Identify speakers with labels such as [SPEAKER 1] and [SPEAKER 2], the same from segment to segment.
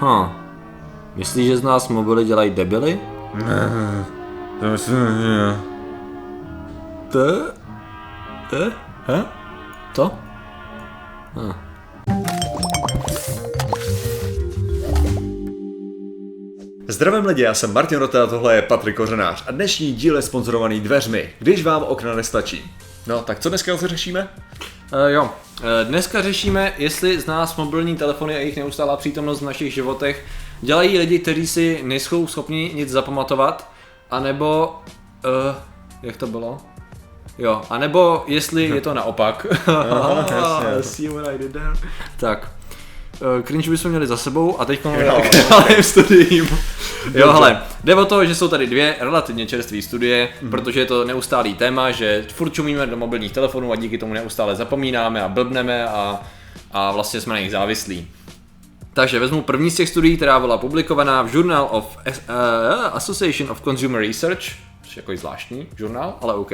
[SPEAKER 1] Hm. Myslíš, že z nás mobily dělají debily?
[SPEAKER 2] Ne, to myslím, že...
[SPEAKER 1] To? Eh? He? To? Hm.
[SPEAKER 2] Zdravím lidi, já jsem Martin Rota a tohle je Patrik Kořenář a dnešní díl je sponzorovaný dveřmi, když vám okna nestačí. No, tak co dneska zase řešíme?
[SPEAKER 1] Uh, jo, Eh, dneska řešíme, jestli z nás mobilní telefony a jejich neustálá přítomnost v našich životech dělají lidi, kteří si nejsou schopni nic zapamatovat, anebo, uh, jak to bylo? Jo, anebo jestli je to naopak.
[SPEAKER 2] Aha, jasně.
[SPEAKER 1] See what I did there? Tak, uh, cringe bychom měli za sebou a teď máme k studiím. Jo, hele, jde o to, že jsou tady dvě relativně čerstvé studie, mm. protože je to neustálý téma, že furt čumíme do mobilních telefonů a díky tomu neustále zapomínáme a blbneme a, a vlastně jsme na nich závislí. Takže vezmu první z těch studií, která byla publikovaná v Journal of uh, Association of Consumer Research, což je jako zvláštní žurnál, ale OK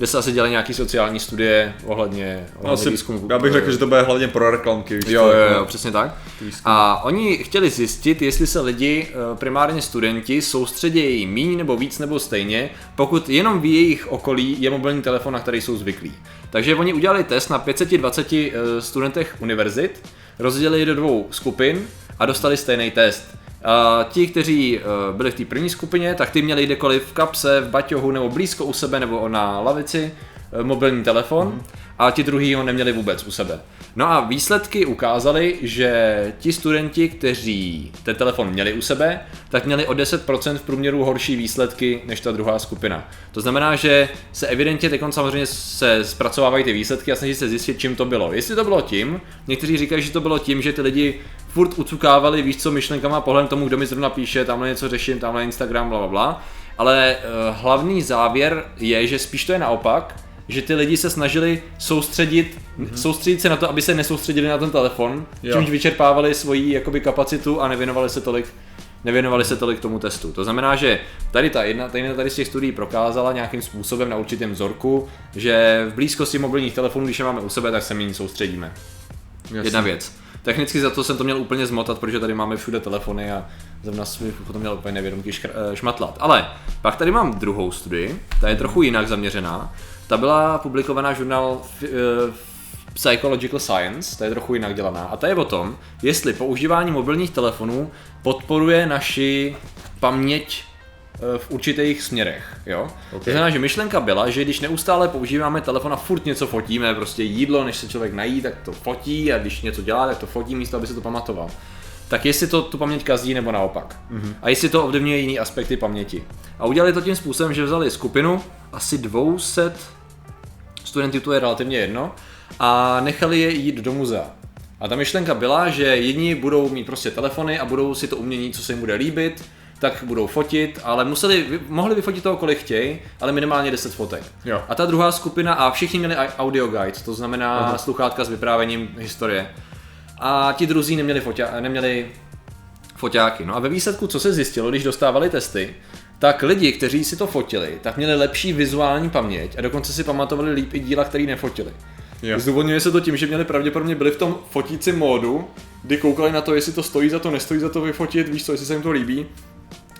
[SPEAKER 1] kde se asi dělají nějaký sociální studie ohledně, ohledně
[SPEAKER 2] asi, výzkumu. Já bych řekl, že to bude hlavně pro reklamky.
[SPEAKER 1] Víš jo, jo, jo, přesně tak. Výzkum. A oni chtěli zjistit, jestli se lidi, eh, primárně studenti, soustředějí míň nebo víc nebo stejně, pokud jenom v jejich okolí je mobilní telefon, na který jsou zvyklí. Takže oni udělali test na 520 eh, studentech univerzit, rozdělili do dvou skupin a dostali stejný test. Uh, ti, kteří uh, byli v té první skupině, tak ty měli kdekoliv v kapse, v baťohu nebo blízko u sebe nebo na lavici uh, mobilní telefon mm. A ti druhý ho neměli vůbec u sebe. No a výsledky ukázaly, že ti studenti, kteří ten telefon měli u sebe, tak měli o 10% v průměru horší výsledky než ta druhá skupina. To znamená, že se evidentně teď samozřejmě se zpracovávají ty výsledky a snaží se zjistit, čím to bylo. Jestli to bylo tím, někteří říkají, že to bylo tím, že ty lidi furt ucukávali, víš co, myšlenkama pohledem tomu, kdo mi zrovna píše, tamhle něco řeším, tamhle Instagram, bla, bla, bla. Ale uh, hlavní závěr je, že spíš to je naopak, že ty lidi se snažili soustředit, mm-hmm. soustředit se na to, aby se nesoustředili na ten telefon, jo. čímž vyčerpávali svoji jakoby kapacitu a nevěnovali se tolik nevěnovali se tolik tomu testu. To znamená, že tady ta jedna, tady, tady z těch studií prokázala nějakým způsobem na určitém vzorku, že v blízkosti mobilních telefonů, když je máme u sebe, tak se méně soustředíme. Jasně. Jedna věc. Technicky za to jsem to měl úplně zmotat, protože tady máme všude telefony a zrovna jsem potom měl úplně nevědomky eh, šmatlat. Ale pak tady mám druhou studii, ta je trochu jinak zaměřená. Ta byla publikovaná žurnál eh, Psychological Science, ta je trochu jinak dělaná. A ta je o tom, jestli používání mobilních telefonů podporuje naši paměť eh, v určitých směrech, jo. Okay. To znamená, že myšlenka byla, že když neustále používáme telefon a furt něco fotíme, prostě jídlo, než se člověk nají, tak to fotí a když něco dělá, tak to fotí místo, aby se to pamatoval. Tak jestli to tu paměť kazí nebo naopak. Mm-hmm. A jestli to ovlivňuje jiný aspekty paměti. A udělali to tím způsobem, že vzali skupinu asi 200 studentů, to je relativně jedno, a nechali je jít do muzea. A ta myšlenka byla, že jedni budou mít prostě telefony a budou si to umění, co se jim bude líbit, tak budou fotit, ale museli, mohli vyfotit toho, kolik chtějí, ale minimálně 10 fotek. Jo. A ta druhá skupina, a všichni měli audio guide, to znamená Aha. sluchátka s vyprávěním historie. A ti druzí neměli, fotia, neměli foťáky. No a ve výsledku, co se zjistilo, když dostávali testy, tak lidi, kteří si to fotili, tak měli lepší vizuální paměť a dokonce si pamatovali líp i díla, který nefotili. Zdůvodňuje se to tím, že měli pravděpodobně byli v tom fotícím módu, kdy koukali na to, jestli to stojí za to, nestojí za to vyfotit, víš co, jestli se jim to líbí.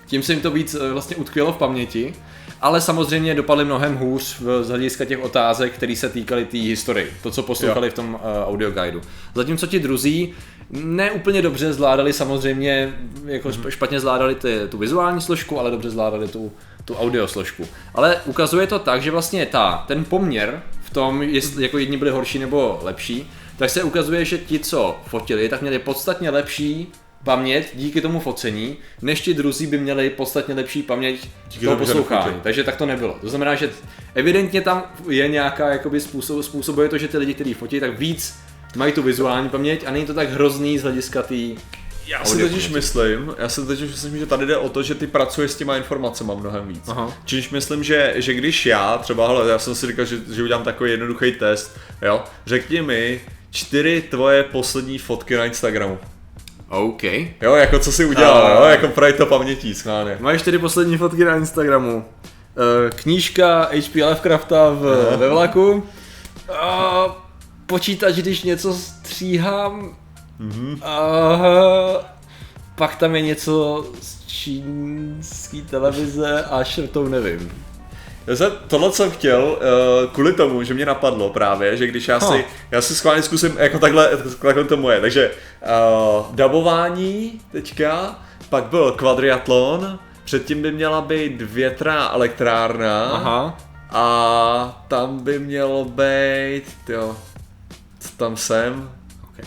[SPEAKER 1] Tím se jim to víc eh, vlastně utkvělo v paměti, ale samozřejmě dopadly mnohem hůř z hlediska těch otázek, které se týkaly té tý historie, to, co poslouchali jo. v tom uh, audio guideu. Zatímco ti druzí ne úplně dobře zvládali samozřejmě, jako mm-hmm. špatně zvládali ty, tu vizuální složku, ale dobře zvládali tu, tu audio složku. Ale ukazuje to tak, že vlastně ta, ten poměr tom, jestli jako jedni byli horší nebo lepší, tak se ukazuje, že ti, co fotili, tak měli podstatně lepší paměť díky tomu focení, než ti druzí by měli podstatně lepší paměť díky toho poslouchání. Takže tak to nebylo. To znamená, že evidentně tam je nějaká jakoby způsob, způsobuje to, že ty lidi, kteří fotí, tak víc mají tu vizuální paměť a není to tak hrozný z hlediska té
[SPEAKER 2] já si totiž myslím, já si totiž myslím, že tady jde o to, že ty pracuješ s těma informacemi mnohem víc. Aha. Čiž myslím, že, že když já, třeba, hele, já jsem si říkal, že, že udělám takový jednoduchý test, jo, řekni mi čtyři tvoje poslední fotky na Instagramu.
[SPEAKER 1] OK.
[SPEAKER 2] Jo, jako co jsi udělal, uh, jo, jako právě to pamětí, schválně.
[SPEAKER 1] Máš čtyři poslední fotky na Instagramu. Uh, knížka H.P. Lovecrafta v, uh. ve vlaku. Uh, počítač, když něco stříhám, Mm-hmm. Uh, pak tam je něco z čínský televize a to nevím.
[SPEAKER 2] Já jsem tohle jsem chtěl uh, kvůli tomu, že mě napadlo právě, že když já si, já si schválně zkusím jako takhle, takhle to moje, takže uh, dabování teďka, pak byl kvadriatlon, předtím by měla být větrná elektrárna Aha. a tam by mělo být, jo, tam jsem?
[SPEAKER 1] Okay.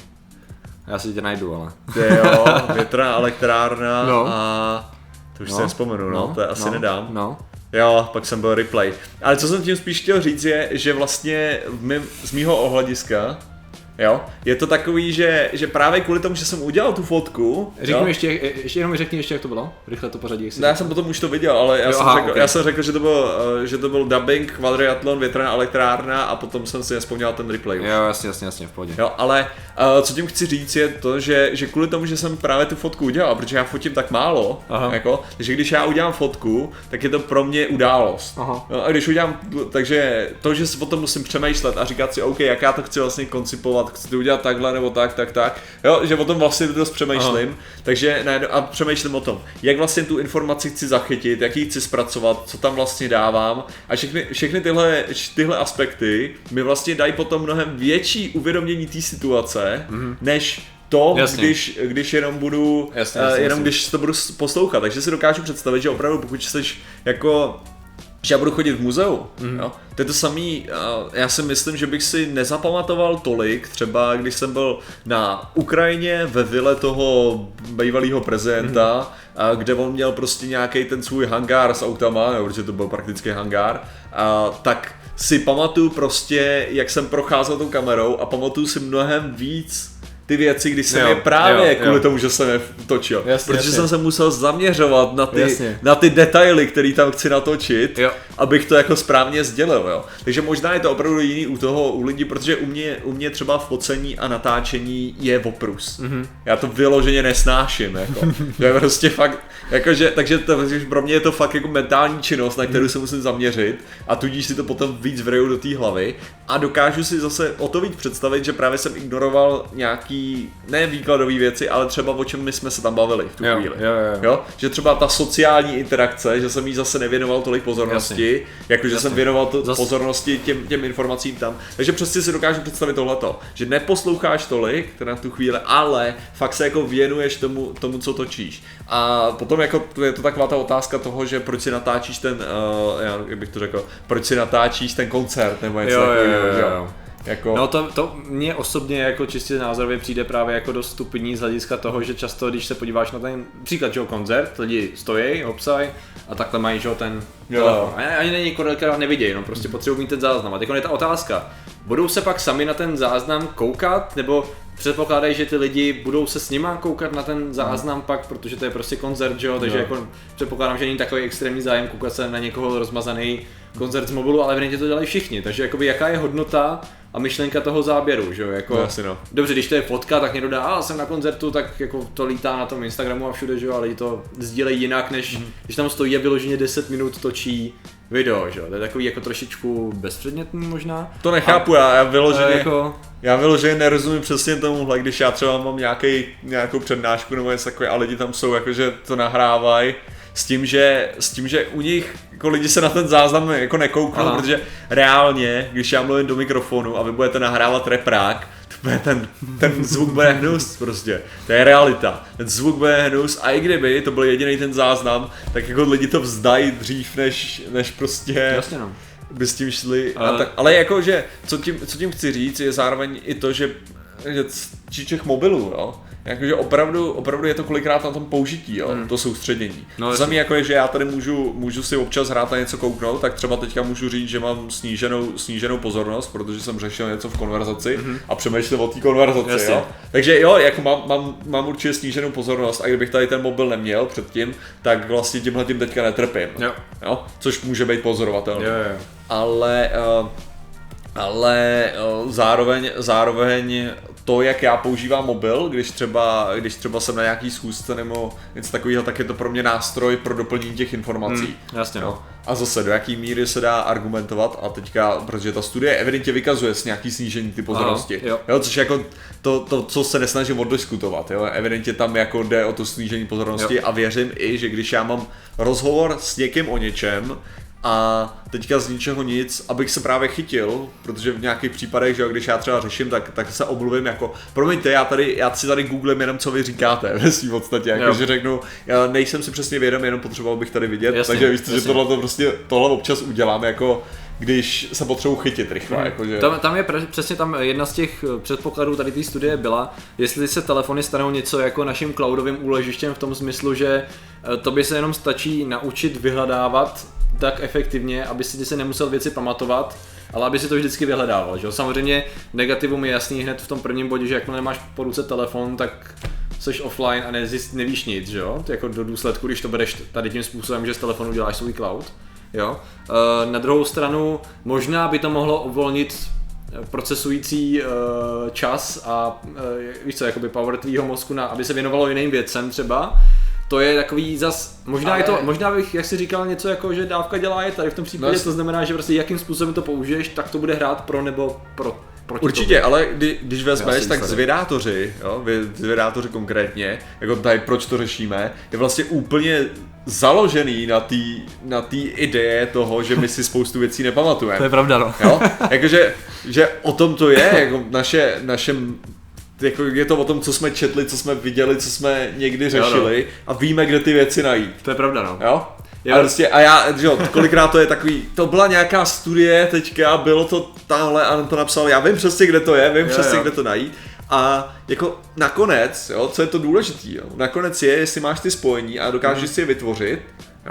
[SPEAKER 1] Já si tě najdu, ale.
[SPEAKER 2] jo, větrná elektrárna no. a to už no. si nespomenu, no, no, to asi no. nedám. No. Jo, pak jsem byl replay. Ale co jsem tím spíš chtěl říct je, že vlastně v mým, z mýho ohlediska, Jo, je to takový, že, že právě kvůli tomu, že jsem udělal tu fotku.
[SPEAKER 1] Řekni mi ještě, ještě jenom mi řekni ještě, jak to bylo. Rychle to pořadí.
[SPEAKER 2] Ne, já jsem potom už to viděl, ale já, jo, jsem, aha, řekl, okay. já jsem řekl, že to byl, eh, že to byl dubbing, kvadriatlon, větrná elektrárna a potom jsem si nespomněl ten replay.
[SPEAKER 1] Jo, jasně, jasně, jasně, v pohodě.
[SPEAKER 2] Jo, ale uh, co tím chci říct je to, že, že kvůli tomu, že jsem právě tu fotku udělal, protože já fotím tak málo, aha. jako, že když já udělám fotku, tak je to pro mě událost. Aha. No, a když udělám, takže to, že si potom musím přemýšlet a říkat si, OK, jak já to chci vlastně koncipovat, chci to udělat takhle nebo tak, tak, tak, jo, že o tom vlastně dost přemýšlím, Aha. takže ne, a přemýšlím o tom, jak vlastně tu informaci chci zachytit, jak ji chci zpracovat, co tam vlastně dávám a všechny, všechny tyhle, tyhle aspekty mi vlastně dají potom mnohem větší uvědomění té situace, mm-hmm. než to, když, když jenom budu, jasně, jasně, uh, jenom jasně. když to budu poslouchat. Takže si dokážu představit, že opravdu pokud jsi jako že já budu chodit v muzeu. Mm. Jo? To je to samý, já si myslím, že bych si nezapamatoval tolik, třeba když jsem byl na Ukrajině ve vile toho bývalého prezidenta, mm. kde on měl prostě nějaký ten svůj hangár s autama, jo, protože to byl prakticky hangár, a, tak si pamatuju prostě, jak jsem procházel tou kamerou a pamatuju si mnohem víc ty věci, když jsem jo, je právě jo, kvůli jo. tomu, že jsem je točil. Jasně, protože jasně. jsem se musel zaměřovat na ty, na ty detaily, které tam chci natočit, jo. abych to jako správně sdělil. Jo. Takže možná je to opravdu jiný u toho, u lidí, protože u mě, u mě třeba focení a natáčení je oprus. Mm-hmm. Já to vyloženě nesnáším. Jako. je prostě fakt, jakože, takže to, pro mě je to fakt jako mentální činnost, na kterou mm. se musím zaměřit a tudíž si to potom víc vreju do té hlavy a dokážu si zase o to víc představit, že právě jsem ignoroval nějaký nějaký, ne výkladové věci, ale třeba o čem my jsme se tam bavili v tu jo, chvíli. Jo, jo, jo. Že třeba ta sociální interakce, že jsem jí zase nevěnoval tolik pozornosti, jakože jsem věnoval to, Zas... pozornosti těm, těm informacím tam. Takže přesně si dokážu představit tohleto, že neposloucháš tolik na tu chvíli, ale fakt se jako věnuješ tomu, tomu co točíš. A potom jako je to taková ta otázka toho, že proč si natáčíš ten, uh, jak bych to řekl, proč si natáčíš ten koncert nebo něco takového.
[SPEAKER 1] Jako... No to, to mně osobně jako čistě názorově přijde právě jako dost stupidní z hlediska toho, že často, když se podíváš na ten příklad, že koncert, lidi stojí, hopsaj a takhle mají, že ten jo. telefon. Ani není kolikrát nevidějí, no prostě potřebují mít ten záznam. A teď je ta otázka, budou se pak sami na ten záznam koukat, nebo předpokládají, že ty lidi budou se s nima koukat na ten záznam hmm. pak, protože to je prostě koncert, že jo, takže jo. jako předpokládám, že není takový extrémní zájem koukat se na někoho rozmazaný koncert z mobilu, ale evidentně to dělají všichni, takže jakoby jaká je hodnota a myšlenka toho záběru, že jo, jako,
[SPEAKER 2] no, asi no.
[SPEAKER 1] dobře, když to je fotka, tak někdo dá, a jsem na koncertu, tak jako to lítá na tom Instagramu a všude, že jo, ale lidi to sdílejí jinak, než mm. když tam stojí a vyloženě 10 minut točí video, že jo, to je takový jako trošičku bezpředmětný možná.
[SPEAKER 2] To nechápu, a, já, já vyloženě, jako... já vyloženě nerozumím přesně tomuhle, když já třeba mám nějaký, nějakou přednášku nebo něco takové a lidi tam jsou, jakože to nahrávají, s tím, že, s tím, že u nich jako lidi se na ten záznam jako nekouknou, Aha. protože reálně, když já mluvím do mikrofonu a vy budete nahrávat reprák, ten, ten zvuk bude hnus prostě. To je realita. Ten zvuk bude hnus a i kdyby to byl jediný ten záznam, tak jako lidi to vzdají dřív, než, než prostě...
[SPEAKER 1] Jasně no
[SPEAKER 2] by s tím šli. Ale, a tak, ale jako, že co tím, co tím chci říct, je zároveň i to, že, že číčech mobilů, jo, Jakože opravdu, opravdu je to kolikrát na tom použití, jo, hmm. to soustředění. No, to samé jako je, že já tady můžu, můžu si občas hrát a něco kouknout, tak třeba teďka můžu říct, že mám sníženou, sníženou pozornost, protože jsem řešil něco v konverzaci hmm. a přemýšlel o té konverzaci, Jasně. jo. Takže jo, jako mám, mám, mám určitě sníženou pozornost a kdybych tady ten mobil neměl předtím, tak vlastně tímhle tím teďka netrpím. Jo. jo. Což může být pozorovatelné. Ale uh, ale zároveň, zároveň to, jak já používám mobil, když třeba, když třeba jsem na nějaký schůzce nebo něco takového, tak je to pro mě nástroj pro doplnění těch informací.
[SPEAKER 1] Hmm, jasně, no.
[SPEAKER 2] A zase, do jaký míry se dá argumentovat a teďka, protože ta studie evidentně vykazuje s nějaký snížení ty pozornosti,
[SPEAKER 1] Aha, jo.
[SPEAKER 2] jo. což jako to, to, co se nesnažím oddiskutovat, jo, evidentně tam jako jde o to snížení pozornosti
[SPEAKER 1] Jo.
[SPEAKER 2] a věřím i, že když já mám rozhovor s někým o něčem, a teďka z ničeho nic, abych se právě chytil, protože v nějakých případech, že jo, když já třeba řeším, tak, tak se omluvím jako, promiňte, já tady, já si tady googlím jenom, co vy říkáte ve svým podstatě, jako,
[SPEAKER 1] Jo.
[SPEAKER 2] že řeknu, já nejsem si přesně vědom, jenom potřeboval bych tady vidět,
[SPEAKER 1] Jasně,
[SPEAKER 2] takže víš, co, že tohle to prostě, tohle občas udělám, jako když se potřebuji chytit rychle,
[SPEAKER 1] Mhm.
[SPEAKER 2] jako, že...
[SPEAKER 1] Tam, tam je pre, přesně tam jedna z těch eh, předpokladů tady té studie byla, jestli se telefony stanou něco jako naším cloudovým úložištěm v tom smyslu, že eh, to by se jenom stačí naučit vyhledávat tak efektivně, aby si ty se nemusel věci pamatovat, ale aby si to vždycky vyhledával. Že? Samozřejmě negativum je jasný hned v tom prvním bodě, že jakmile máš po ruce telefon, tak jsi offline a nezjist, nevíš nic, že jako do důsledku, když to bereš tady tím způsobem, že z telefonu děláš svůj cloud. Jo? E, na druhou stranu, možná by to mohlo uvolnit eh, procesující e, čas a e, víš co, jakoby power tvýho mozku, na, aby se věnovalo jiným věcem třeba. To je takový zas, možná
[SPEAKER 2] Ale-
[SPEAKER 1] je to, možná bych, jak si říkal, něco jako, že dávka dělá je tady v tom případě,
[SPEAKER 2] No,
[SPEAKER 1] to znamená, že prostě jakým způsobem to použiješ, tak to bude hrát pro nebo pro, proti
[SPEAKER 2] Určitě, ale kdy, když vezmeš, tak zvědátoři, jo, vy- zvědátoři konkrétně, jako tady proč to řešíme, je vlastně úplně založený na té na tý ideje toho, že my si spoustu věcí nepamatujeme.
[SPEAKER 1] To je pravda, no.
[SPEAKER 2] Jo? Jakože, že o tom to je, jako naše, naše jako je to o tom, co jsme četli, co jsme viděli, co jsme někdy
[SPEAKER 1] no.
[SPEAKER 2] řešili a víme, kde ty věci najít.
[SPEAKER 1] To je pravda, no.
[SPEAKER 2] Jo?
[SPEAKER 1] Jo.
[SPEAKER 2] A, prostě, a já, že jo, kolikrát to je takový, to byla nějaká studie teďka, bylo to tamhle a on to napsal, já vím přesně, kde to je, vím
[SPEAKER 1] Jo,
[SPEAKER 2] přesně,
[SPEAKER 1] jo.
[SPEAKER 2] kde to najít. A jako nakonec, jo, co je to důležitý, jo, nakonec je, jestli máš ty spojení a dokážeš
[SPEAKER 1] Mhm.
[SPEAKER 2] si je vytvořit,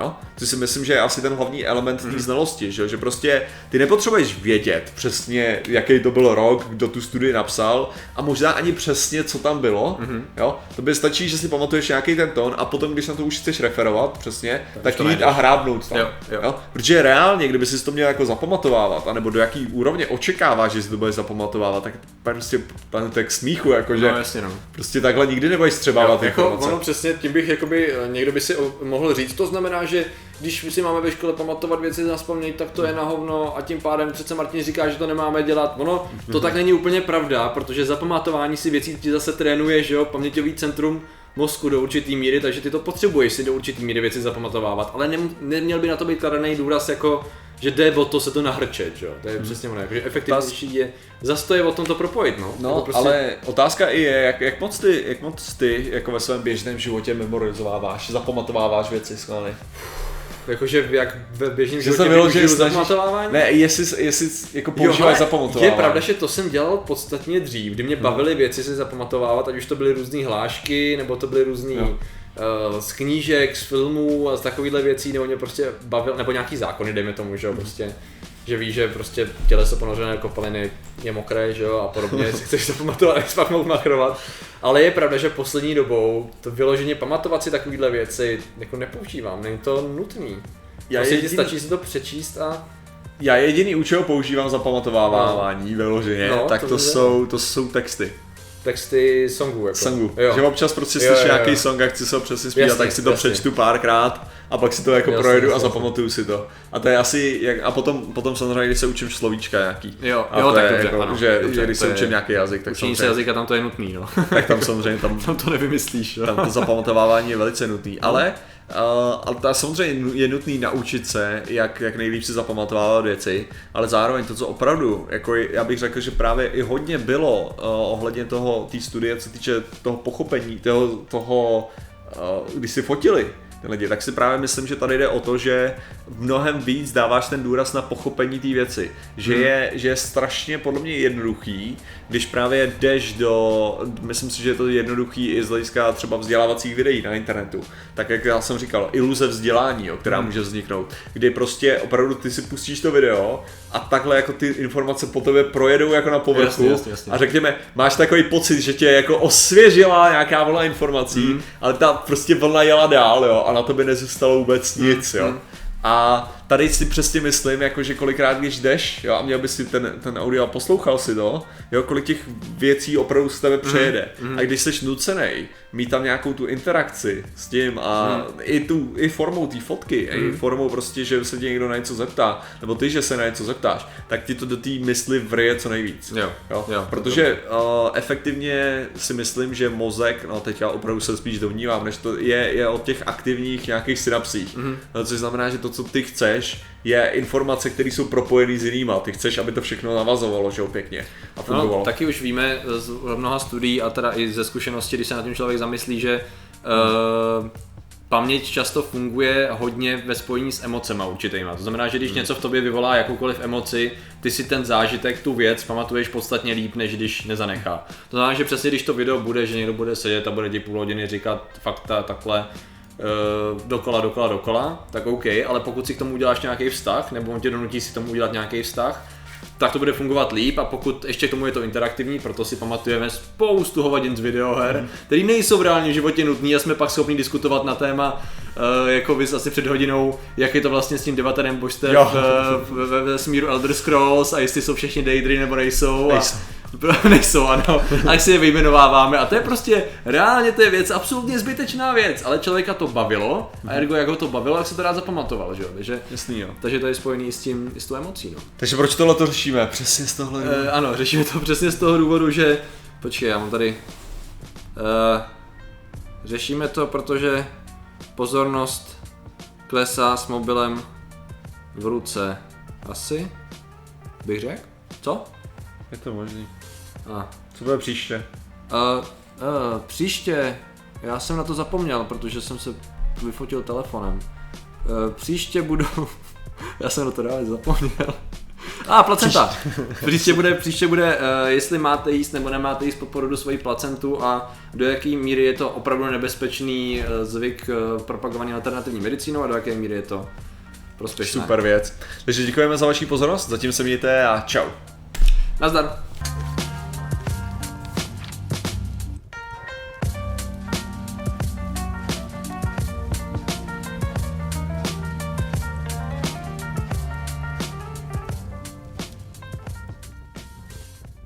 [SPEAKER 2] jo, to si myslím, že je asi ten hlavní element
[SPEAKER 1] Mhm.
[SPEAKER 2] té znalosti, že, jo, že prostě ty nepotřebuješ vědět přesně, jaký to byl rok, kdo tu studii napsal a možná ani přesně, co tam bylo,
[SPEAKER 1] Mhm.
[SPEAKER 2] jo, to by stačí, že si pamatuješ nějaký ten tón a potom, když na to už chceš referovat přesně, tak
[SPEAKER 1] to
[SPEAKER 2] jít
[SPEAKER 1] najdeš.
[SPEAKER 2] a hrábnout tam.
[SPEAKER 1] Jo, jo.
[SPEAKER 2] Jo? Protože reálně, kdyby si to měl jako zapamatovávat, anebo do jaký úrovně očekáváš, že si to budeš zapamatovávat, tak prostě ten tak smíchu, jakože
[SPEAKER 1] No jasně, no.
[SPEAKER 2] prostě takhle nikdy nebudeš střebávat
[SPEAKER 1] Jo, jako
[SPEAKER 2] informace.
[SPEAKER 1] ono přesně, tím bych jakoby, eh, někdo by si mohl říct, to znamená, že když si máme ve škole pamatovat věci na vzpomnění, tak to je na hovno a tím pádem přece Martin říká, že to nemáme dělat. Ono, to tak není úplně pravda, protože zapamatování si věcí ti zase trénuje, že jo, paměťový centrum mozku do určitý míry, takže ty to potřebuješ si do určitý míry věci zapamatovávat, ale nem, neměl by na to být kladený důraz jako že jde o to se to nahrčet, že jo? To je přesně ono, jakože efektivnější je, zase to je o tom to propojit, no.
[SPEAKER 2] No,
[SPEAKER 1] Jako prostě-
[SPEAKER 2] ale otázka i je, jak, jak, moc ty, jak moc ty jako ve svém běžném životě memorizováváš, zapamatováváš věci schválně.
[SPEAKER 1] Jakože jak ve běžném
[SPEAKER 2] Že se
[SPEAKER 1] životě využiju
[SPEAKER 2] snažíš,
[SPEAKER 1] zapamatovávání?
[SPEAKER 2] ne, jestli, jestli jako používáš zapamatovávání.
[SPEAKER 1] Je pravda, že to jsem dělal podstatně dřív, kdy mě bavily věci si zapamatovávat, ať už to byly různé hlášky, nebo to byly různé z knížek, z filmů a z takovýchhle věcí, nebo mě prostě bavil, nebo nějaký zákony, dejme tomu, že jo, prostě že víš, že prostě těleso ponořené kopaliny je mokré, že jo, a podobně, si chceš to pamatovat, jak pak mohl machrovat. Ale je pravda, že poslední dobou to vyloženě pamatovat si takovýhle věci jako nepoužívám, není to nutný.
[SPEAKER 2] Já
[SPEAKER 1] prostě ti
[SPEAKER 2] jediný-
[SPEAKER 1] stačí si to přečíst a
[SPEAKER 2] Já jediný, u čeho používám zapamatovávání vyloženě,
[SPEAKER 1] No,
[SPEAKER 2] tak
[SPEAKER 1] to
[SPEAKER 2] to, jsou, to jsou texty.
[SPEAKER 1] Texty songů. Jako.
[SPEAKER 2] songu.
[SPEAKER 1] Jo.
[SPEAKER 2] Že občas prostě
[SPEAKER 1] Jo,
[SPEAKER 2] slyším nějaký song a chci se ho přesně zpívat,
[SPEAKER 1] Jasně,
[SPEAKER 2] tak si to
[SPEAKER 1] jasně.
[SPEAKER 2] přečtu párkrát a pak si to jako
[SPEAKER 1] Jasně,
[SPEAKER 2] projedu a
[SPEAKER 1] jasně,
[SPEAKER 2] zapamatuju si to. A to je asi, jak, a potom, potom samozřejmě, když se učím slovíčka nějaký.
[SPEAKER 1] Jo,
[SPEAKER 2] a
[SPEAKER 1] jo,
[SPEAKER 2] to
[SPEAKER 1] tak
[SPEAKER 2] je
[SPEAKER 1] dobře,
[SPEAKER 2] jako,
[SPEAKER 1] ano,
[SPEAKER 2] že,
[SPEAKER 1] dobře,
[SPEAKER 2] že když
[SPEAKER 1] to
[SPEAKER 2] se
[SPEAKER 1] je-
[SPEAKER 2] učím nějaký jazyk, tak
[SPEAKER 1] Učení se
[SPEAKER 2] samozřejmě,
[SPEAKER 1] jazyka tam to je nutný, no.
[SPEAKER 2] tak tam samozřejmě tam,
[SPEAKER 1] tam to nevymyslíš,
[SPEAKER 2] tam to zapamatovávání je velice nutný. Ale Uh, ale to samozřejmě je nutný naučit se, jak, jak nejlíp si zapamatovávat věci, ale zároveň to, co opravdu, jako já bych řekl, že právě i hodně bylo uh, ohledně toho, té studie, co týče toho pochopení, toho, toho uh, když si fotili lidi, tak si právě myslím, že tady jde o to, že mnohem víc dáváš ten důraz na pochopení té věci. Že,
[SPEAKER 1] Hmm.
[SPEAKER 2] je, že je strašně podle mě jednoduchý, když právě jdeš do, myslím si, že je to jednoduchý i z hlediska třeba vzdělávacích videí na internetu, tak jak já jsem říkal, iluze vzdělání, jo, která
[SPEAKER 1] Hmm.
[SPEAKER 2] může vzniknout, kdy prostě opravdu ty si pustíš to video a takhle jako ty informace po tebe projedou jako na povrchu
[SPEAKER 1] Jasně, jasně, jasně.
[SPEAKER 2] a řekněme, máš takový pocit, že tě jako osvěžila nějaká vlna informací,
[SPEAKER 1] Hmm.
[SPEAKER 2] mm. ale ta prostě vlna jela dál, jo, a na tobě nezůstalo vůbec nic, jo.
[SPEAKER 1] mm.
[SPEAKER 2] A tady si přesně myslím, jako že kolikrát, když jdeš jo, a měl by si ten, ten audio a poslouchal si to, jo, kolik těch věcí opravdu z tebe přejede. Mm. A když jsi nucený mít tam nějakou tu interakci s tím a mm. i, tu, i formou té fotky, mm. i formou prostě, že se tě někdo na něco zeptá, nebo ty, že se na něco zeptáš, tak ti to do té mysli vrije co nejvíc.
[SPEAKER 1] Jo.
[SPEAKER 2] Jo? Jo, Protože uh, efektivně si myslím, že mozek, no teď já opravdu se spíš domnívám, než to je, je o těch aktivních nějakých synapsích. Mm-hmm. No, což znamená, že to, co ty chceš, je informace, které jsou propojené s jinýma. Ty chceš, aby to všechno navazovalo, že jo, pěkně a fungovalo.
[SPEAKER 1] No, taky už víme z mnoha studií a teda i ze zkušenosti, když se na tím člověk zamyslí, že uh, paměť často funguje hodně ve spojení s emocema určitýma. To znamená, že když hmm. něco v tobě vyvolá jakoukoliv emoci, ty si ten zážitek, tu věc pamatuješ podstatně líp, než když nezanechá. To znamená, že přesně když to video bude, že někdo bude sedět a bude ti půl hodiny říkat fakta takhle, uh, dokola, dokola, dokola, tak OK, ale pokud si k tomu uděláš nějaký vztah, nebo on tě donutí si k tomu udělat nějaký vztah, tak to bude fungovat líp a pokud ještě k tomu je to interaktivní, proto si pamatujeme spoustu hovadin z videoher, mm. které nejsou v reálném životě nutné a jsme pak schopni diskutovat na téma, uh, jako vy asi před hodinou, jak je to vlastně s tím debaterem božstev v, v, ve smíru Elder Scrolls a jestli jsou všichni Daydry nebo nejsou. nejsou. A, nejsou, ano, a si je vyjmenováváme a to je prostě, reálně to je věc, absolutně zbytečná věc, ale člověka to bavilo a mhm. ergo jak ho to bavilo, jak se to rád zapamatoval, že jo, takže,
[SPEAKER 2] Jasný, jo.
[SPEAKER 1] takže to je spojený s tím, s tou emocí, no.
[SPEAKER 2] Takže proč tohle to řešíme? Přesně z tohle
[SPEAKER 1] e, Ano, řešíme to přesně z toho důvodu, že, počkej, já mám tady, e, řešíme to, protože pozornost klesá s mobilem v ruce, asi, bych řekl, co?
[SPEAKER 2] Je to možný. A co bude příště?
[SPEAKER 1] Uh, uh, příště, já jsem na to zapomněl, protože jsem se vyfotil telefonem. Uh, příště budu, já jsem na to dávě zapomněl. A ah, placenta. Příště bude, příště bude uh, jestli máte jíst nebo nemáte jíst po porodu svoji placentu a do jaké míry je to opravdu nebezpečný uh, zvyk uh, propagovaný alternativní medicínou a do jaké míry je to prospěšné.
[SPEAKER 2] Super věc. Takže děkujeme za vaši pozornost, zatím se mějte a čau.
[SPEAKER 1] Nazdar.